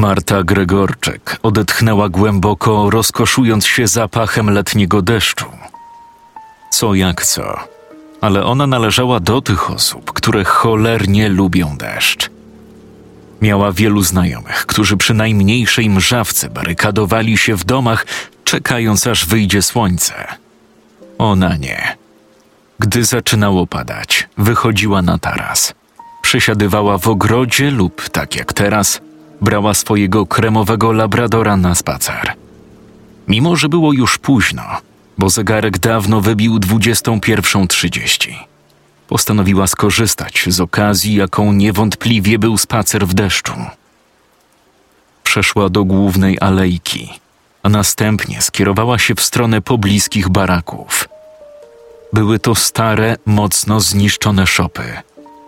Marta Gregorczyk odetchnęła głęboko, rozkoszując się zapachem letniego deszczu. Co jak co, ale ona należała do tych osób, które cholernie lubią deszcz. Miała wielu znajomych, którzy przy najmniejszej mrzawce barykadowali się w domach, czekając aż wyjdzie słońce. Ona nie. Gdy zaczynało padać, wychodziła na taras. Przesiadywała w ogrodzie lub, tak jak teraz, brała swojego kremowego labradora na spacer. Mimo, że było już późno, bo zegarek dawno wybił 21.30 postanowiła skorzystać z okazji, jaką niewątpliwie był spacer w deszczu. Przeszła do głównej alejki, a następnie skierowała się w stronę pobliskich baraków. Były to stare, mocno zniszczone szopy,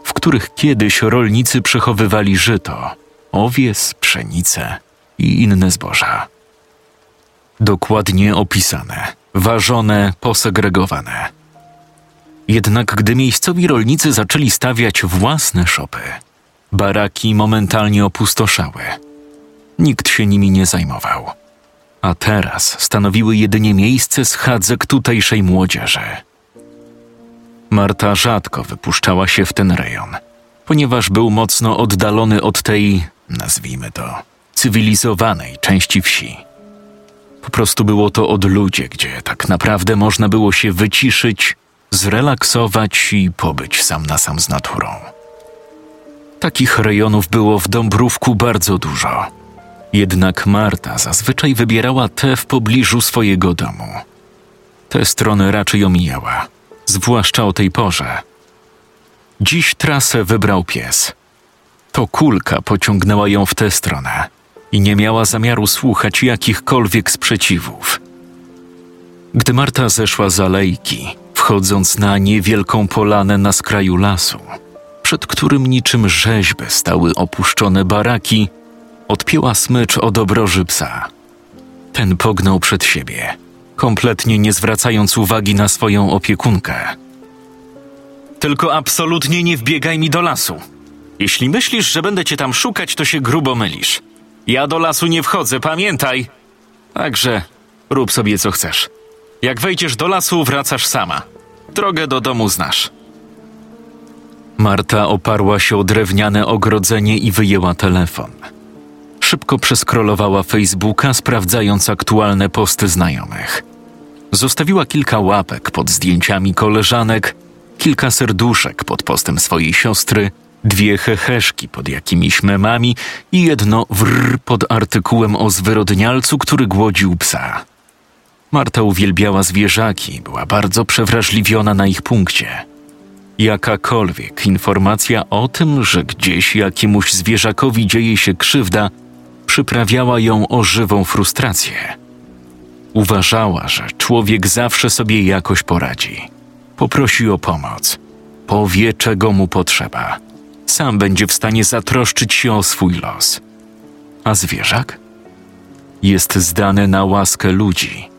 w których kiedyś rolnicy przechowywali żyto, owies, pszenicę i inne zboża. Dokładnie opisane, ważone, posegregowane – jednak gdy miejscowi rolnicy zaczęli stawiać własne szopy, baraki momentalnie opustoszały. Nikt się nimi nie zajmował. A teraz stanowiły jedynie miejsce schadzek tutejszej młodzieży. Marta rzadko wypuszczała się w ten rejon, ponieważ był mocno oddalony od tej, nazwijmy to, cywilizowanej części wsi. Po prostu było to odludzie, gdzie tak naprawdę można było się wyciszyć zrelaksować i pobyć sam na sam z naturą. Takich rejonów było w Dąbrówku bardzo dużo. Jednak Marta zazwyczaj wybierała te w pobliżu swojego domu. Te strony raczej omijała, zwłaszcza o tej porze. Dziś trasę wybrał pies. To kulka pociągnęła ją w tę stronę i nie miała zamiaru słuchać jakichkolwiek sprzeciwów. Gdy Marta zeszła z alejki, wchodząc na niewielką polanę na skraju lasu, przed którym niczym rzeźby stały opuszczone baraki, odpięła smycz od obroży psa. Ten pognął przed siebie, kompletnie nie zwracając uwagi na swoją opiekunkę. Tylko absolutnie nie wbiegaj mi do lasu. Jeśli myślisz, że będę cię tam szukać, to się grubo mylisz. Ja do lasu nie wchodzę, pamiętaj. Także rób sobie co chcesz. Jak wejdziesz do lasu, wracasz sama. Drogę do domu znasz. Marta oparła się o drewniane ogrodzenie i wyjęła telefon. Szybko przeskrolowała Facebooka, sprawdzając aktualne posty znajomych. Zostawiła kilka łapek pod zdjęciami koleżanek, kilka serduszek pod postem swojej siostry, dwie heheszki pod jakimiś memami i jedno wrr pod artykułem o zwyrodnialcu, który głodził psa. Marta uwielbiała zwierzaki, była bardzo przewrażliwiona na ich punkcie. Jakakolwiek informacja o tym, że gdzieś jakiemuś zwierzakowi dzieje się krzywda, przyprawiała ją o żywą frustrację. Uważała, że człowiek zawsze sobie jakoś poradzi. Poprosi o pomoc, powie, czego mu potrzeba. Sam będzie w stanie zatroszczyć się o swój los. A zwierzak? Jest zdany na łaskę ludzi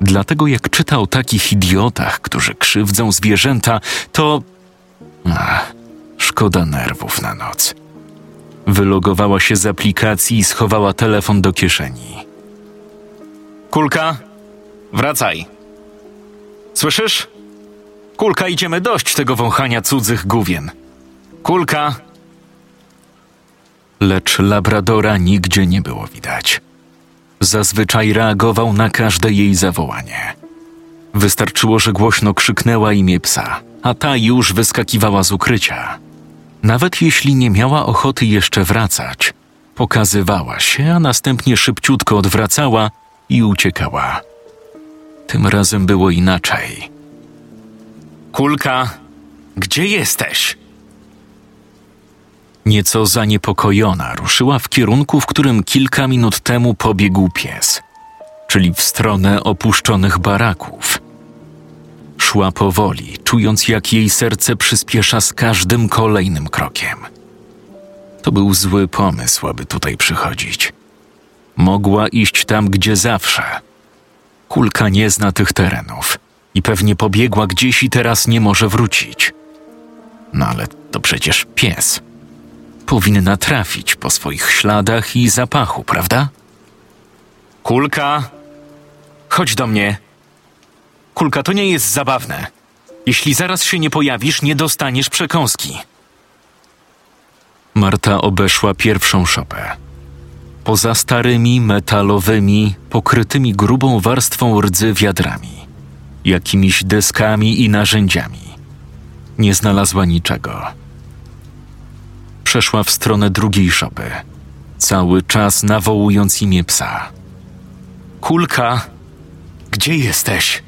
Dlatego jak czyta o takich idiotach, którzy krzywdzą zwierzęta, to. Ach, szkoda nerwów na noc. Wylogowała się z aplikacji i schowała telefon do kieszeni. Kulka, wracaj. Słyszysz? Kulka, idziemy dość tego wąchania cudzych główien. Kulka! Lecz labradora nigdzie nie było widać. Zazwyczaj reagował na każde jej zawołanie. Wystarczyło, że głośno krzyknęła imię psa, a ta już wyskakiwała z ukrycia. Nawet jeśli nie miała ochoty jeszcze wracać, pokazywała się, a następnie szybciutko odwracała i uciekała. Tym razem było inaczej. Kulka, gdzie jesteś? Nieco zaniepokojona ruszyła w kierunku, w którym kilka minut temu pobiegł pies, czyli w stronę opuszczonych baraków. Szła powoli, czując jak jej serce przyspiesza z każdym kolejnym krokiem. To był zły pomysł, aby tutaj przychodzić. Mogła iść tam, gdzie zawsze. Kulka nie zna tych terenów i pewnie pobiegła gdzieś i teraz nie może wrócić. No ale to przecież pies. Powinna trafić po swoich śladach i zapachu, prawda? Kulka, chodź do mnie. Kulka, to nie jest zabawne. Jeśli zaraz się nie pojawisz, nie dostaniesz przekąski. Marta obeszła pierwszą szopę. Poza starymi, metalowymi, pokrytymi grubą warstwą rdzy wiadrami, jakimiś deskami i narzędziami, nie znalazła niczego. Przeszła w stronę drugiej szopy, cały czas nawołując imię psa. Kulka, gdzie jesteś?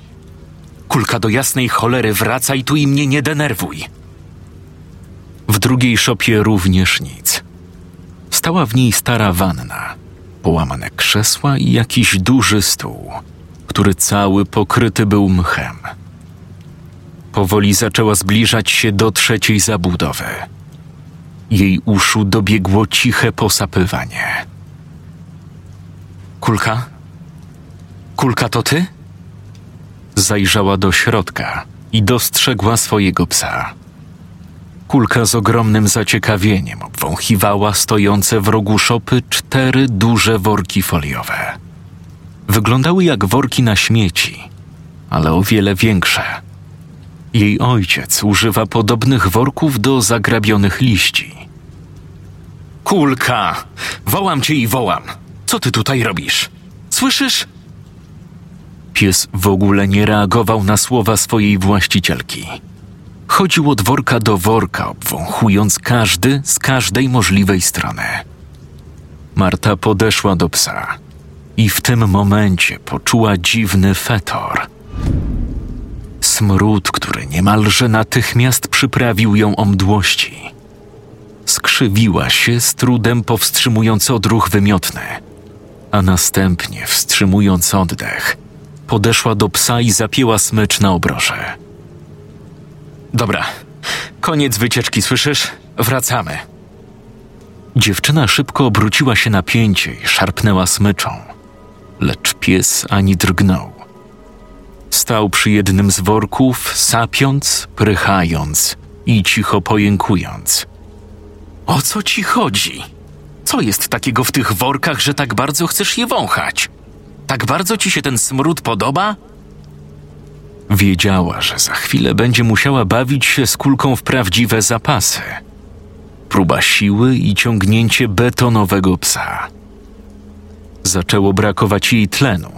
Kulka do jasnej cholery, wracaj tu i mnie nie denerwuj. W drugiej szopie również nic. Stała w niej stara wanna, połamane krzesła i jakiś duży stół, który cały pokryty był mchem. Powoli zaczęła zbliżać się do trzeciej zabudowy. Jej uszu dobiegło ciche posapywanie. Kulka? Kulka to ty? Zajrzała do środka i dostrzegła swojego psa. Kulka z ogromnym zaciekawieniem obwąchiwała stojące w rogu szopy cztery duże worki foliowe. Wyglądały jak worki na śmieci, ale o wiele większe. Jej ojciec używa podobnych worków do zagrabionych liści. Kulka! Wołam cię i wołam. Co ty tutaj robisz? Słyszysz? Pies w ogóle nie reagował na słowa swojej właścicielki. Chodził od worka do worka, obwąchując każdy z każdej możliwej strony. Marta podeszła do psa i w tym momencie poczuła dziwny fetor. Smród, który niemalże natychmiast przyprawił ją o mdłości. Skrzywiła się z trudem powstrzymując odruch wymiotny, a następnie, wstrzymując oddech, podeszła do psa i zapięła smycz na obroże. Dobra, koniec wycieczki, słyszysz? Wracamy. Dziewczyna szybko obróciła się na pięcie i szarpnęła smyczą, lecz pies ani drgnął. Stał przy jednym z worków, sapiąc, prychając i cicho pojękując. O co ci chodzi? Co jest takiego w tych workach, że tak bardzo chcesz je wąchać? Tak bardzo ci się ten smród podoba? Wiedziała, że za chwilę będzie musiała bawić się z kulką w prawdziwe zapasy. Próba siły i ciągnięcie betonowego psa. Zaczęło brakować jej tlenu,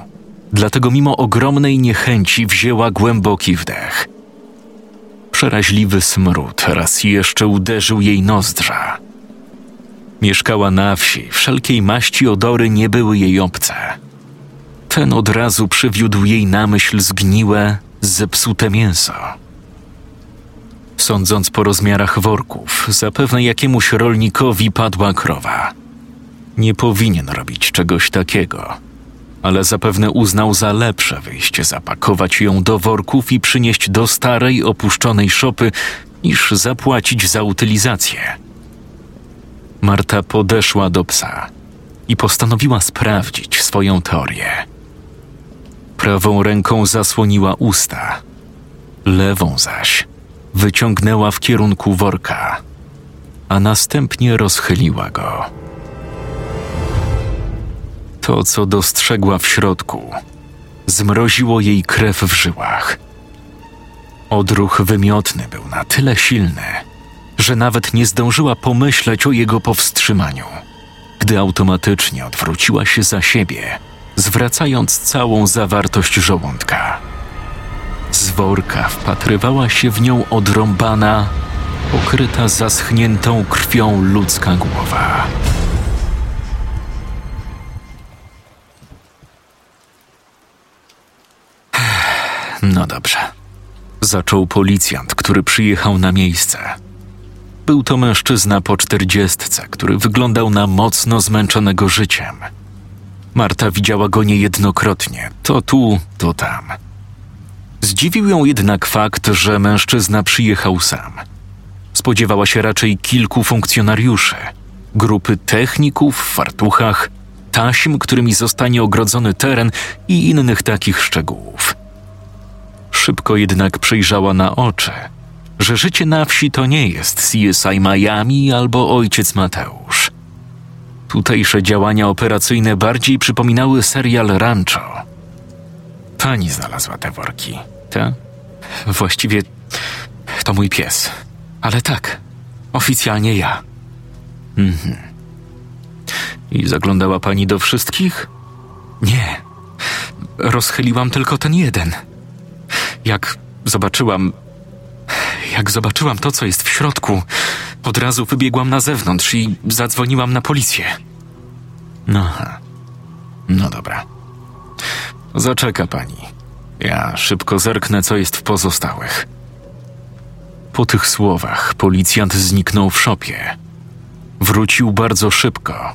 dlatego mimo ogromnej niechęci wzięła głęboki wdech. Przeraźliwy smród raz jeszcze uderzył jej nozdrza. Mieszkała na wsi, wszelkiej maści odory nie były jej obce. Ten od razu przywiódł jej na myśl zgniłe, zepsute mięso. Sądząc po rozmiarach worków, zapewne jakiemuś rolnikowi padła krowa. Nie powinien robić czegoś takiego, ale zapewne uznał za lepsze wyjście zapakować ją do worków i przynieść do starej, opuszczonej szopy, niż zapłacić za utylizację. Marta podeszła do psa i postanowiła sprawdzić swoją teorię. Prawą ręką zasłoniła usta, lewą zaś wyciągnęła w kierunku worka, a następnie rozchyliła go. To, co dostrzegła w środku, zmroziło jej krew w żyłach. Odruch wymiotny był na tyle silny, że nawet nie zdążyła pomyśleć o jego powstrzymaniu, gdy automatycznie odwróciła się za siebie zwracając całą zawartość żołądka. Z worka wpatrywała się w nią odrąbana, pokryta zaschniętą krwią ludzka głowa. No dobrze. Zaczął policjant, który przyjechał na miejsce. Był to mężczyzna po czterdziestce, który wyglądał na mocno zmęczonego życiem. Marta widziała go niejednokrotnie, to tu, to tam. Zdziwił ją jednak fakt, że mężczyzna przyjechał sam. Spodziewała się raczej kilku funkcjonariuszy, grupy techników w fartuchach, taśm, którymi zostanie ogrodzony teren i innych takich szczegółów. Szybko jednak przyjrzała na oczy, że życie na wsi to nie jest CSI Miami albo Ojciec Mateusz. Tutejsze działania operacyjne bardziej przypominały serial Rancho. Pani znalazła te worki, tak? Właściwie to mój pies. Ale tak, oficjalnie ja. Mhm. I zaglądała pani do wszystkich? Nie. Rozchyliłam tylko ten jeden. Jak zobaczyłam. Jak zobaczyłam to, co jest w środku, od razu wybiegłam na zewnątrz i zadzwoniłam na policję. No, no dobra. Zaczeka pani. Ja szybko zerknę, co jest w pozostałych. Po tych słowach policjant zniknął w szopie. Wrócił bardzo szybko,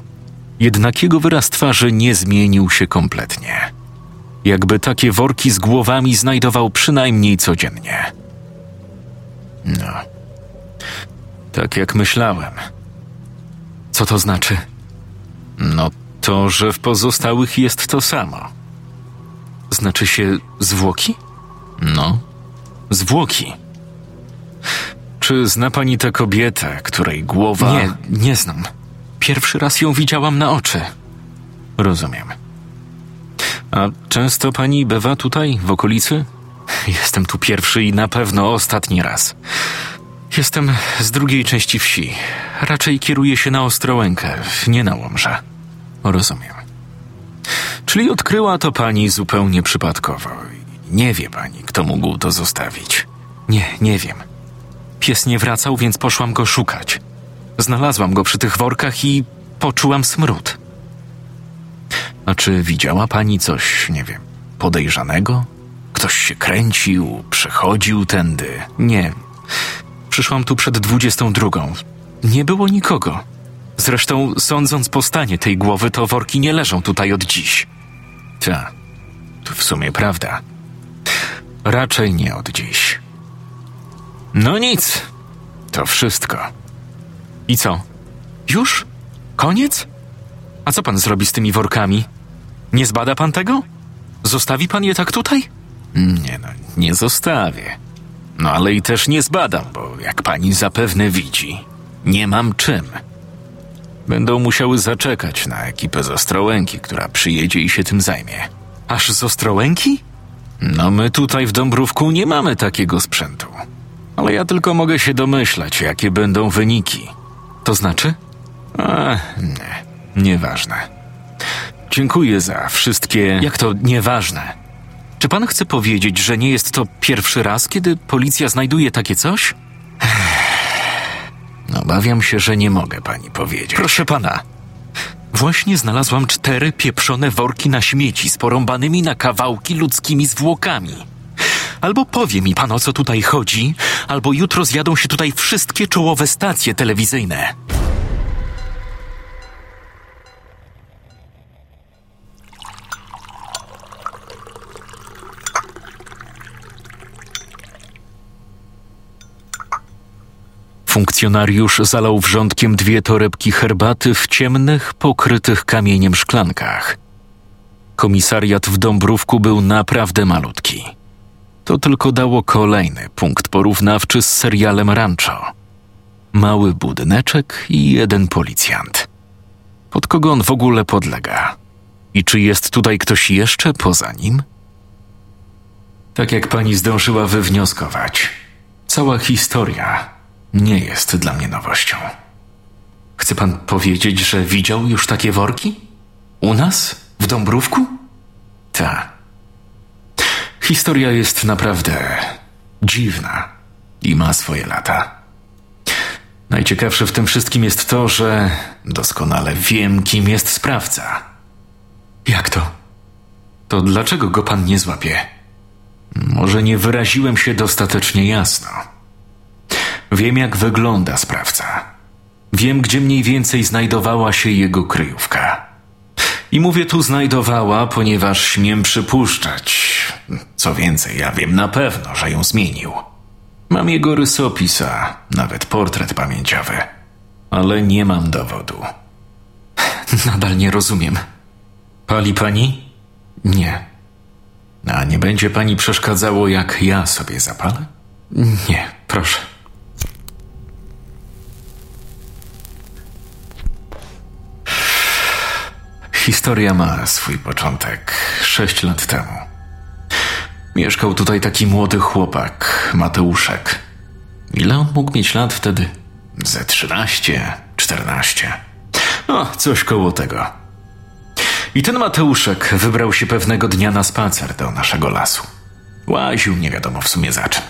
jednak jego wyraz twarzy nie zmienił się kompletnie. Jakby takie worki z głowami znajdował przynajmniej codziennie. No, tak jak myślałem. Co to znaczy? No, to, że w pozostałych jest to samo. Znaczy się zwłoki? No, zwłoki. Czy zna pani tę kobietę, której głowa. Nie, nie znam. Pierwszy raz ją widziałam na oczy. Rozumiem. A często pani bywa tutaj, w okolicy? Jestem tu pierwszy i na pewno ostatni raz. Jestem z drugiej części wsi. Raczej kieruję się na Ostrołękę, nie na Łomżę. Rozumiem. Czyli odkryła to pani zupełnie przypadkowo. Nie wie pani, kto mógł to zostawić. Nie, nie wiem. Pies nie wracał, więc poszłam go szukać. Znalazłam go przy tych workach i poczułam smród. A czy widziała pani coś, nie wiem, podejrzanego? Ktoś się kręcił, przechodził tędy? Nie. Przyszłam tu przed dwudziestą drugą. Nie było nikogo. Zresztą, sądząc po stanie tej głowy, to worki nie leżą tutaj od dziś. Ta, to w sumie prawda. Raczej nie od dziś. No nic, to wszystko. I co? Już? Koniec? A co pan zrobi z tymi workami? Nie zbada pan tego? Zostawi pan je tak tutaj? Nie no, nie zostawię. No ale i też nie zbadam, bo jak pani zapewne widzi, nie mam czym. Będą musiały zaczekać na ekipę z Ostrołęki, która przyjedzie i się tym zajmie. Aż z Ostrołęki? No my tutaj w Dąbrówku nie mamy takiego sprzętu. Ale ja tylko mogę się domyślać, jakie będą wyniki. To znaczy? A, nie, nieważne. Dziękuję za wszystkie. Jak to nieważne? Czy pan chce powiedzieć, że nie jest to pierwszy raz, kiedy policja znajduje takie coś? Obawiam się, że nie mogę pani powiedzieć. Proszę pana. Właśnie znalazłam cztery pieprzone worki na śmieci z porąbanymi na kawałki ludzkimi zwłokami. Albo powie mi pan o co tutaj chodzi, albo jutro zjadą się tutaj wszystkie czołowe stacje telewizyjne. Funkcjonariusz zalał wrzątkiem dwie torebki herbaty w ciemnych, pokrytych kamieniem szklankach. Komisariat w Dąbrówku był naprawdę malutki. To tylko dało kolejny punkt porównawczy z serialem Rancho. Mały budyneczek i jeden policjant. Pod kogo on w ogóle podlega? I czy jest tutaj ktoś jeszcze poza nim? Tak jak pani zdążyła wywnioskować, cała historia nie jest dla mnie nowością. Chce pan powiedzieć, że widział już takie worki? U nas? W Dąbrówku? Ta. Historia jest naprawdę dziwna i ma swoje lata. Najciekawsze w tym wszystkim jest to, że doskonale wiem, kim jest sprawca. Jak to? To dlaczego go pan nie złapie? Może nie wyraziłem się dostatecznie jasno. Wiem, jak wygląda sprawca. Wiem, gdzie mniej więcej znajdowała się jego kryjówka. I mówię tu znajdowała, ponieważ śmiem przypuszczać. Co więcej, ja wiem na pewno, że ją zmienił. Mam jego rysopis, a nawet portret pamięciowy. Ale nie mam dowodu. Nadal nie rozumiem. Pali pani? Nie. A nie będzie pani przeszkadzało, jak ja sobie zapalę? Nie, proszę. Historia ma swój początek sześć lat temu. Mieszkał tutaj taki młody chłopak, Mateuszek. Ile on mógł mieć lat wtedy? Ze trzynaście, czternaście. No, coś koło tego. I ten Mateuszek wybrał się pewnego dnia na spacer do naszego lasu. Łaził nie wiadomo w sumie za czym.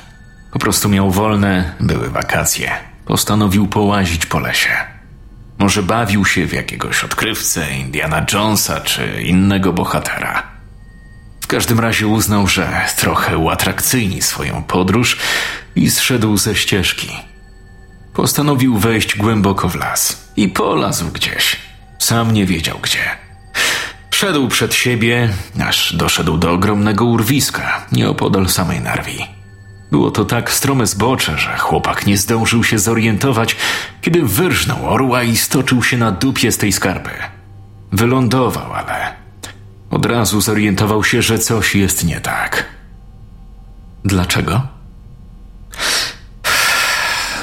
Po prostu miał wolne, były wakacje. Postanowił połazić po lesie. Może bawił się w jakiegoś odkrywcę, Indiana Jonesa czy innego bohatera. W każdym razie uznał, że trochę uatrakcyjni swoją podróż i zszedł ze ścieżki. Postanowił wejść głęboko w las i polazł gdzieś. Sam nie wiedział gdzie. Szedł przed siebie, aż doszedł do ogromnego urwiska nieopodal samej Narwi. Było to tak strome zbocze, że chłopak nie zdążył się zorientować, kiedy wyrżnął orła i stoczył się na dupie z tej skarpy. Wylądował, ale od razu zorientował się, że coś jest nie tak. Dlaczego?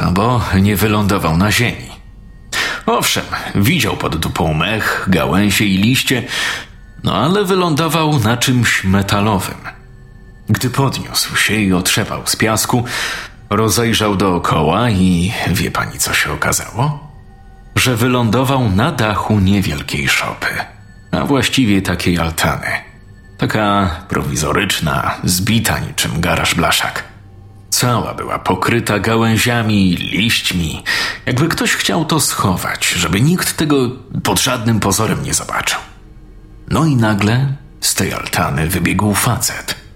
No bo nie wylądował na ziemi. Owszem, widział pod dupą mech, gałęzie i liście, no ale wylądował na czymś metalowym – gdy podniósł się i otrzepał z piasku, rozejrzał dookoła i wie pani, co się okazało? Że wylądował na dachu niewielkiej szopy, a właściwie takiej altany. Taka prowizoryczna, zbita niczym garaż blaszak. Cała była pokryta gałęziami liśćmi, jakby ktoś chciał to schować, żeby nikt tego pod żadnym pozorem nie zobaczył. No i nagle z tej altany wybiegł facet –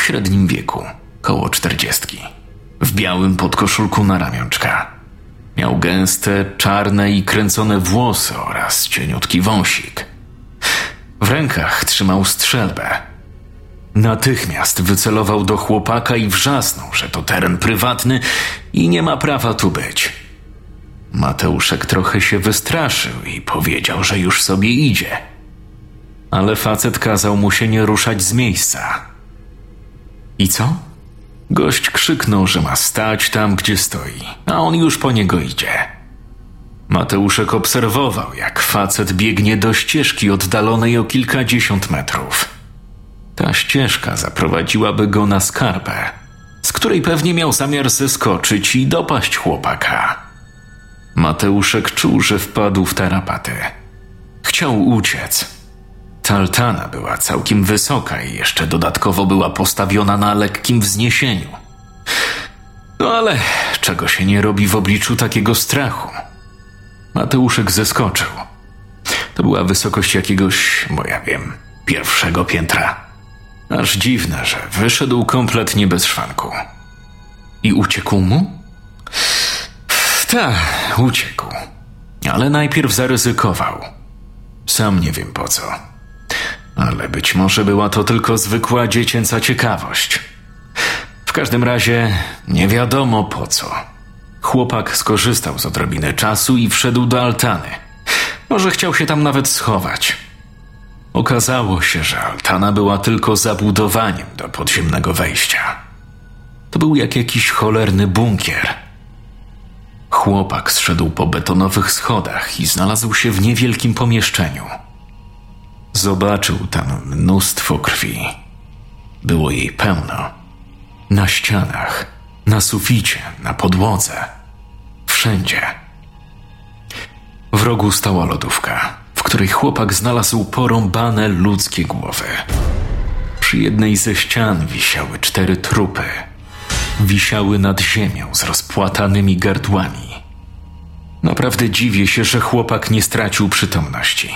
w średnim wieku, koło czterdziestki, w białym podkoszulku na ramionczka. Miał gęste, czarne i kręcone włosy oraz cieniutki wąsik. W rękach trzymał strzelbę. Natychmiast wycelował do chłopaka i wrzasnął, że to teren prywatny i nie ma prawa tu być. Mateuszek trochę się wystraszył i powiedział, że już sobie idzie. Ale facet kazał mu się nie ruszać z miejsca. I co? Gość krzyknął, że ma stać tam, gdzie stoi, a on już po niego idzie. Mateuszek obserwował, jak facet biegnie do ścieżki oddalonej o kilkadziesiąt metrów. Ta ścieżka zaprowadziłaby go na skarbę, z której pewnie miał zamiar zeskoczyć i dopaść chłopaka. Mateuszek czuł, że wpadł w tarapaty. Chciał uciec, Taltana była całkiem wysoka i jeszcze dodatkowo była postawiona na lekkim wzniesieniu. No ale czego się nie robi w obliczu takiego strachu? Mateuszek zeskoczył. To była wysokość jakiegoś, bo ja wiem, pierwszego piętra. Aż dziwne, że wyszedł kompletnie bez szwanku. I uciekł mu? Tak, uciekł. Ale najpierw zaryzykował. Sam nie wiem po co ale być może była to tylko zwykła dziecięca ciekawość. W każdym razie nie wiadomo po co. Chłopak skorzystał z odrobiny czasu i wszedł do altany. Może chciał się tam nawet schować. Okazało się, że altana była tylko zabudowaniem do podziemnego wejścia. To był jak jakiś cholerny bunkier. Chłopak zszedł po betonowych schodach i znalazł się w niewielkim pomieszczeniu. Zobaczył tam mnóstwo krwi. Było jej pełno. Na ścianach, na suficie, na podłodze. Wszędzie. W rogu stała lodówka, w której chłopak znalazł porąbane ludzkie głowy. Przy jednej ze ścian wisiały cztery trupy. Wisiały nad ziemią z rozpłatanymi gardłami. Naprawdę dziwię się, że chłopak nie stracił przytomności.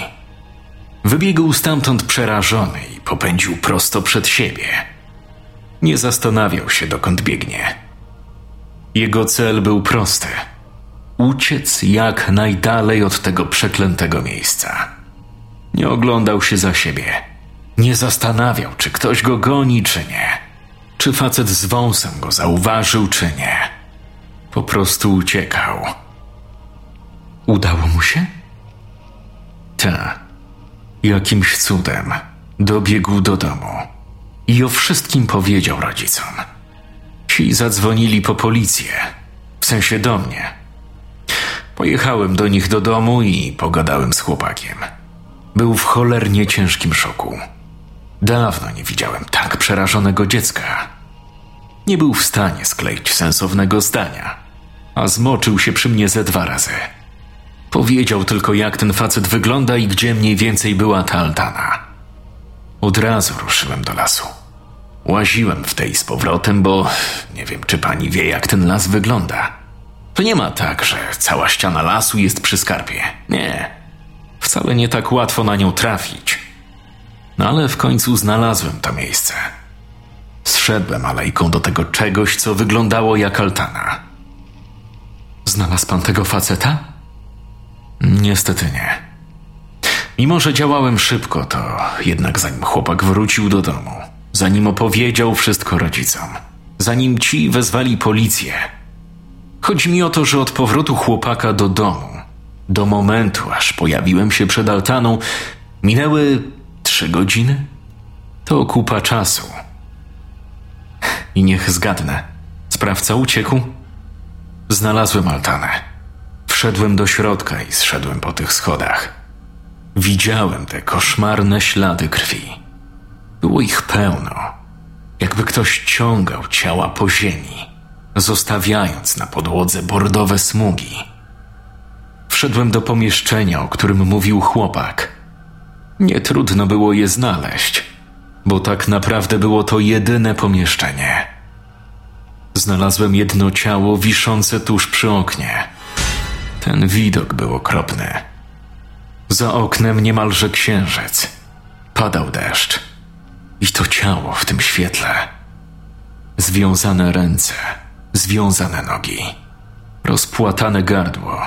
Wybiegł stamtąd przerażony i popędził prosto przed siebie. Nie zastanawiał się, dokąd biegnie. Jego cel był prosty: uciec jak najdalej od tego przeklętego miejsca. Nie oglądał się za siebie. Nie zastanawiał, czy ktoś go goni, czy nie. Czy facet z wąsem go zauważył, czy nie. Po prostu uciekał. Udało mu się? Ta. Jakimś cudem dobiegł do domu i o wszystkim powiedział rodzicom. Ci zadzwonili po policję, w sensie do mnie. Pojechałem do nich do domu i pogadałem z chłopakiem. Był w cholernie ciężkim szoku. Dawno nie widziałem tak przerażonego dziecka. Nie był w stanie skleić sensownego zdania, a zmoczył się przy mnie ze dwa razy. Powiedział tylko, jak ten facet wygląda i gdzie mniej więcej była ta altana. Od razu ruszyłem do lasu. Łaziłem w tej z powrotem, bo nie wiem, czy pani wie, jak ten las wygląda. To nie ma tak, że cała ściana lasu jest przy skarpie. Nie. Wcale nie tak łatwo na nią trafić. No ale w końcu znalazłem to miejsce. Zszedłem alejką do tego czegoś, co wyglądało jak altana. Znalazł pan tego faceta? Niestety nie. Mimo, że działałem szybko, to jednak zanim chłopak wrócił do domu, zanim opowiedział wszystko rodzicom, zanim ci wezwali policję, chodzi mi o to, że od powrotu chłopaka do domu, do momentu, aż pojawiłem się przed altaną, minęły trzy godziny? To kupa czasu. I niech zgadnę. Sprawca uciekł? Znalazłem altanę. Wszedłem do środka i zszedłem po tych schodach. Widziałem te koszmarne ślady krwi. Było ich pełno, jakby ktoś ciągał ciała po ziemi, zostawiając na podłodze bordowe smugi. Wszedłem do pomieszczenia, o którym mówił chłopak. Nie trudno było je znaleźć, bo tak naprawdę było to jedyne pomieszczenie. Znalazłem jedno ciało wiszące tuż przy oknie. Ten widok był okropny. Za oknem niemalże księżyc. Padał deszcz. I to ciało w tym świetle. Związane ręce, związane nogi, rozpłatane gardło.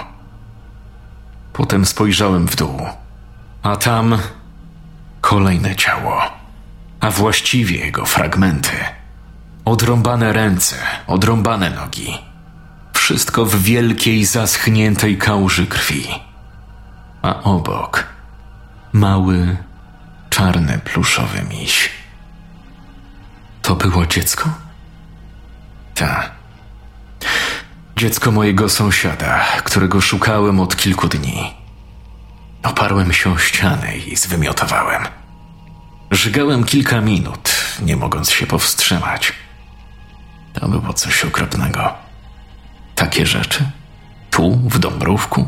Potem spojrzałem w dół, a tam kolejne ciało, a właściwie jego fragmenty. Odrąbane ręce, odrąbane nogi. Wszystko w wielkiej, zaschniętej kałuży krwi. A obok mały, czarny, pluszowy miś. To było dziecko? Tak. Dziecko mojego sąsiada, którego szukałem od kilku dni. Oparłem się o ścianę i zwymiotowałem. Żygałem kilka minut, nie mogąc się powstrzymać. To było coś okropnego. Takie rzeczy? Tu, w Dąbrówku?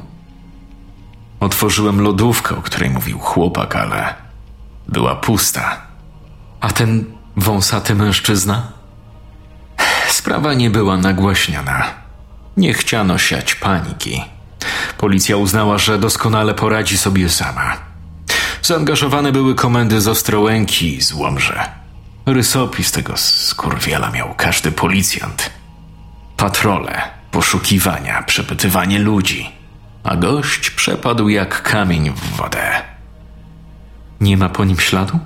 Otworzyłem lodówkę, o której mówił chłopak, ale była pusta. A ten wąsaty mężczyzna? Sprawa nie była nagłaśniana. Nie chciano siać paniki. Policja uznała, że doskonale poradzi sobie sama. Zaangażowane były komendy z Ostrołęki i z Łomże. Rysopis tego skurwiela miał każdy policjant. Patrole, poszukiwania, przepytywanie ludzi. A gość przepadł jak kamień w wodę. Nie ma po nim śladu?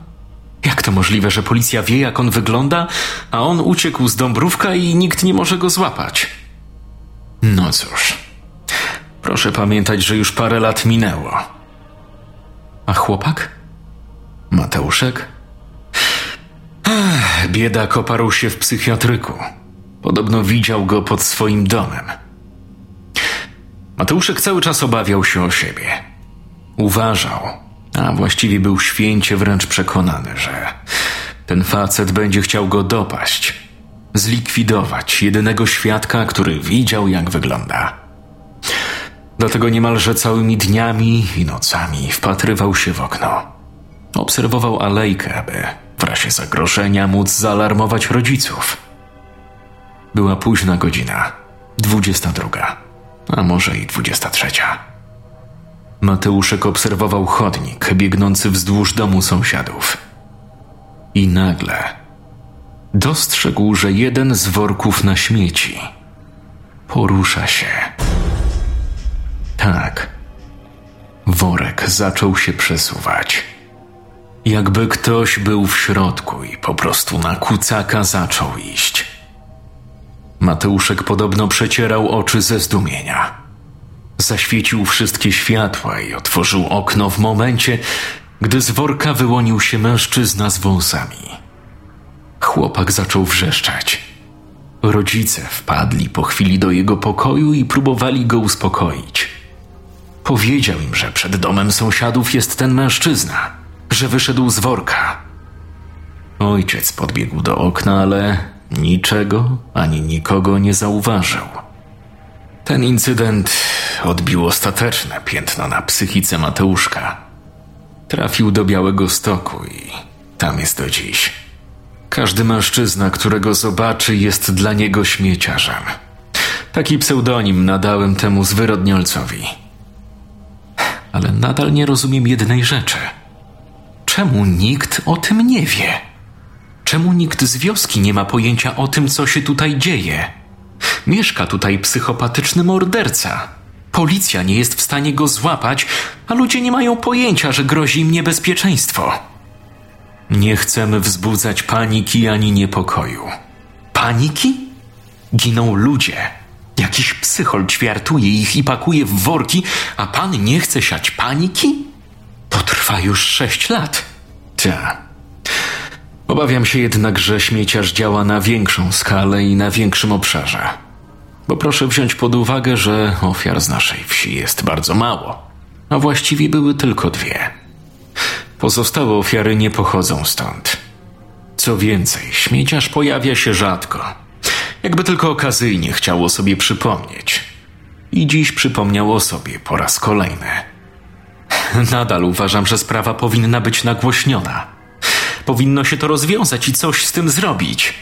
Jak to możliwe, że policja wie, jak on wygląda, a on uciekł z Dąbrówka i nikt nie może go złapać? No cóż, proszę pamiętać, że już parę lat minęło. A chłopak? Mateuszek? Ech, biedak oparł się w psychiatryku. Podobno widział go pod swoim domem. Mateuszek cały czas obawiał się o siebie. Uważał, a właściwie był święcie wręcz przekonany, że ten facet będzie chciał go dopaść, zlikwidować jedynego świadka, który widział, jak wygląda. Dlatego niemalże całymi dniami i nocami wpatrywał się w okno. Obserwował alejkę, aby w razie zagrożenia móc zaalarmować rodziców. Była późna godzina, dwudziesta druga, a może i dwudziesta trzecia. Mateuszek obserwował chodnik biegnący wzdłuż domu sąsiadów. I nagle dostrzegł, że jeden z worków na śmieci Porusza się. Tak. Worek zaczął się przesuwać. Jakby ktoś był w środku i po prostu na kucaka zaczął iść. Mateuszek podobno przecierał oczy ze zdumienia. Zaświecił wszystkie światła i otworzył okno w momencie, gdy z worka wyłonił się mężczyzna z wąsami. Chłopak zaczął wrzeszczać. Rodzice wpadli po chwili do jego pokoju i próbowali go uspokoić. Powiedział im, że przed domem sąsiadów jest ten mężczyzna, że wyszedł z worka. Ojciec podbiegł do okna, ale niczego ani nikogo nie zauważył. Ten incydent odbił ostateczne piętno na psychice Mateuszka. Trafił do Białego Stoku i tam jest do dziś. Każdy mężczyzna, którego zobaczy, jest dla niego śmieciarzem. Taki pseudonim nadałem temu zwyrodniolcowi. Ale nadal nie rozumiem jednej rzeczy. Czemu nikt o tym nie wie? Czemu nikt z wioski nie ma pojęcia o tym, co się tutaj dzieje? Mieszka tutaj psychopatyczny morderca. Policja nie jest w stanie go złapać, a ludzie nie mają pojęcia, że grozi im niebezpieczeństwo. Nie chcemy wzbudzać paniki ani niepokoju. Paniki? Giną ludzie. Jakiś psychol ćwiartuje ich i pakuje w worki, a pan nie chce siać paniki? To trwa już sześć lat. Ta. Obawiam się jednak, że śmieciarz działa na większą skalę i na większym obszarze. Bo proszę wziąć pod uwagę, że ofiar z naszej wsi jest bardzo mało, a właściwie były tylko dwie. Pozostałe ofiary nie pochodzą stąd. Co więcej, śmieciarz pojawia się rzadko, jakby tylko okazyjnie chciało sobie przypomnieć. I dziś przypomniał o sobie po raz kolejny. Nadal uważam, że sprawa powinna być nagłośniona. Powinno się to rozwiązać i coś z tym zrobić.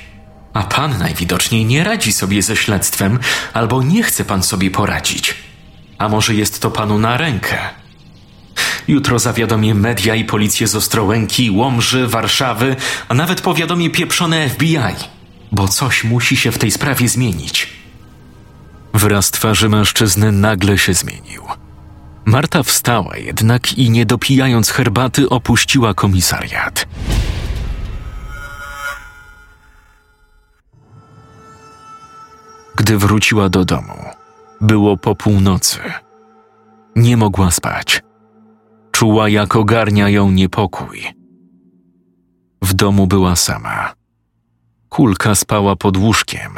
A pan najwidoczniej nie radzi sobie ze śledztwem, albo nie chce pan sobie poradzić. A może jest to panu na rękę? Jutro zawiadomię media i policję z Ostrołęki, Łomży, Warszawy, a nawet powiadomię pieprzone FBI, bo coś musi się w tej sprawie zmienić. Wraz twarzy mężczyzny nagle się zmienił. Marta wstała jednak i nie dopijając herbaty opuściła komisariat. Gdy wróciła do domu, było po północy. Nie mogła spać. Czuła, jak ogarnia ją niepokój. W domu była sama. Kulka spała pod łóżkiem.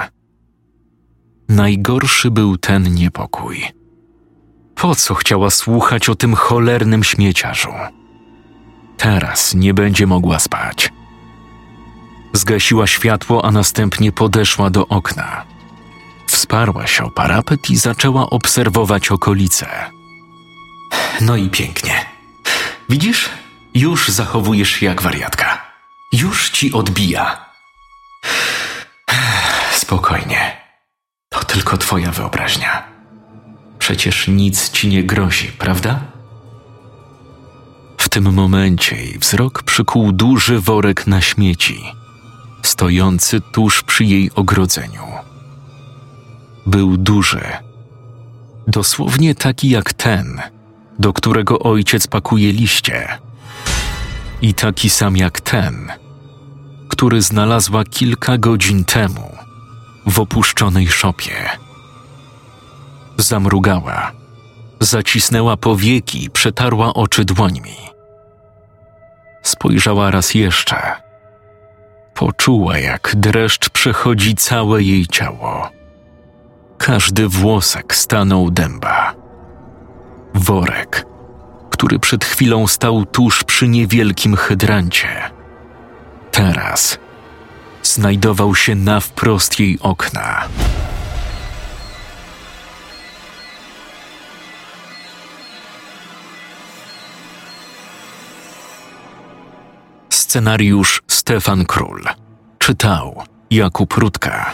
Najgorszy był ten niepokój. Po co chciała słuchać o tym cholernym śmieciarzu? Teraz nie będzie mogła spać. Zgasiła światło, a następnie podeszła do okna. Wsparła się o parapet i zaczęła obserwować okolice. No i pięknie. Widzisz? Już zachowujesz się jak wariatka. Już ci odbija. Spokojnie. To tylko twoja wyobraźnia. Przecież nic ci nie grozi, prawda? W tym momencie jej wzrok przykuł duży worek na śmieci, stojący tuż przy jej ogrodzeniu. Był duży, dosłownie taki jak ten, do którego ojciec pakuje liście, i taki sam jak ten, który znalazła kilka godzin temu w opuszczonej szopie. Zamrugała, zacisnęła powieki przetarła oczy dłońmi. Spojrzała raz jeszcze. Poczuła, jak dreszcz przechodzi całe jej ciało. Każdy włosek stanął dęba. Worek, który przed chwilą stał tuż przy niewielkim hydrancie. Teraz znajdował się na wprost jej okna. Scenariusz Stefan Król. Czytał Jakub Rutka.